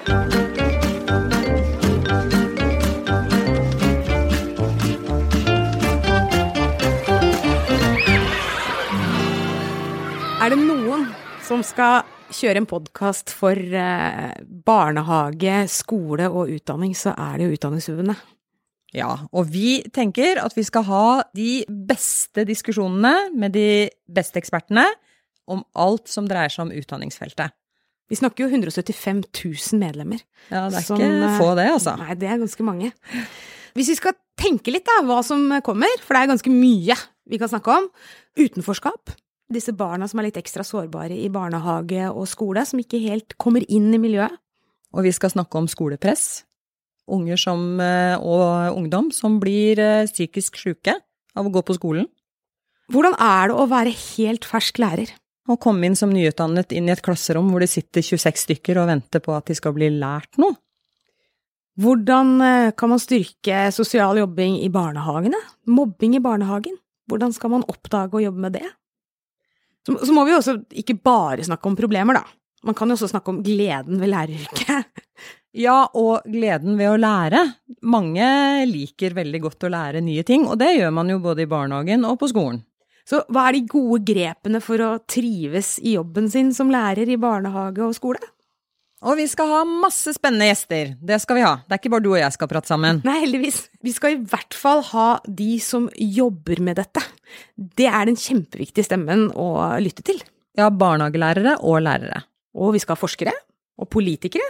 Er det noen som skal kjøre en podkast for eh, barnehage, skole og utdanning, så er det jo Utdanningsforbundet. Ja, og vi tenker at vi skal ha de beste diskusjonene med de beste ekspertene om alt som dreier seg om utdanningsfeltet. Vi snakker jo 175 000 medlemmer. Ja, det er som, ikke eh, få det, altså. Nei, det er ganske mange. Hvis vi skal tenke litt da, hva som kommer, for det er ganske mye vi kan snakke om. Utenforskap. Disse barna som er litt ekstra sårbare i barnehage og skole, som ikke helt kommer inn i miljøet. Og vi skal snakke om skolepress. Unger som, eh, og ungdom som blir eh, psykisk syke av å gå på skolen. Hvordan er det å være helt fersk lærer? Å komme inn som nyutdannet inn i et klasserom hvor det sitter 26 stykker og venter på at de skal bli lært noe. Hvordan eh, kan man styrke sosial jobbing i barnehagene? Mobbing i barnehagen? Hvordan skal man oppdage og jobbe med det? Så, så må vi jo også ikke bare snakke om problemer, da. Man kan jo også snakke om gleden ved læreryrket. Ja, og gleden ved å lære. Mange liker veldig godt å lære nye ting, og det gjør man jo både i barnehagen og på skolen. Så hva er de gode grepene for å trives i jobben sin som lærer i barnehage og skole? Og vi skal ha masse spennende gjester. Det skal vi ha. Det er ikke bare du og jeg skal prate sammen. Nei, heldigvis. Vi skal i hvert fall ha de som jobber med dette. Det er den kjempeviktige stemmen å lytte til. Ja, barnehagelærere og lærere. Og vi skal ha forskere. Og politikere.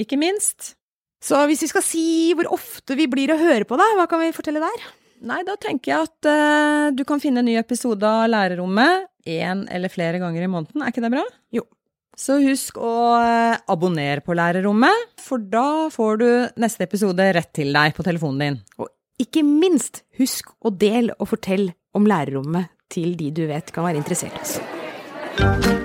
Ikke minst. Så hvis vi skal si hvor ofte vi blir å høre på, da, hva kan vi fortelle der? Nei, da tenker jeg at uh, du kan finne en ny episode av Lærerrommet én eller flere ganger i måneden. Er ikke det bra? Jo. Så husk å uh, abonnere på Lærerrommet, for da får du neste episode rett til deg på telefonen din. Og ikke minst, husk å del og fortell om lærerrommet til de du vet kan være interessert oss.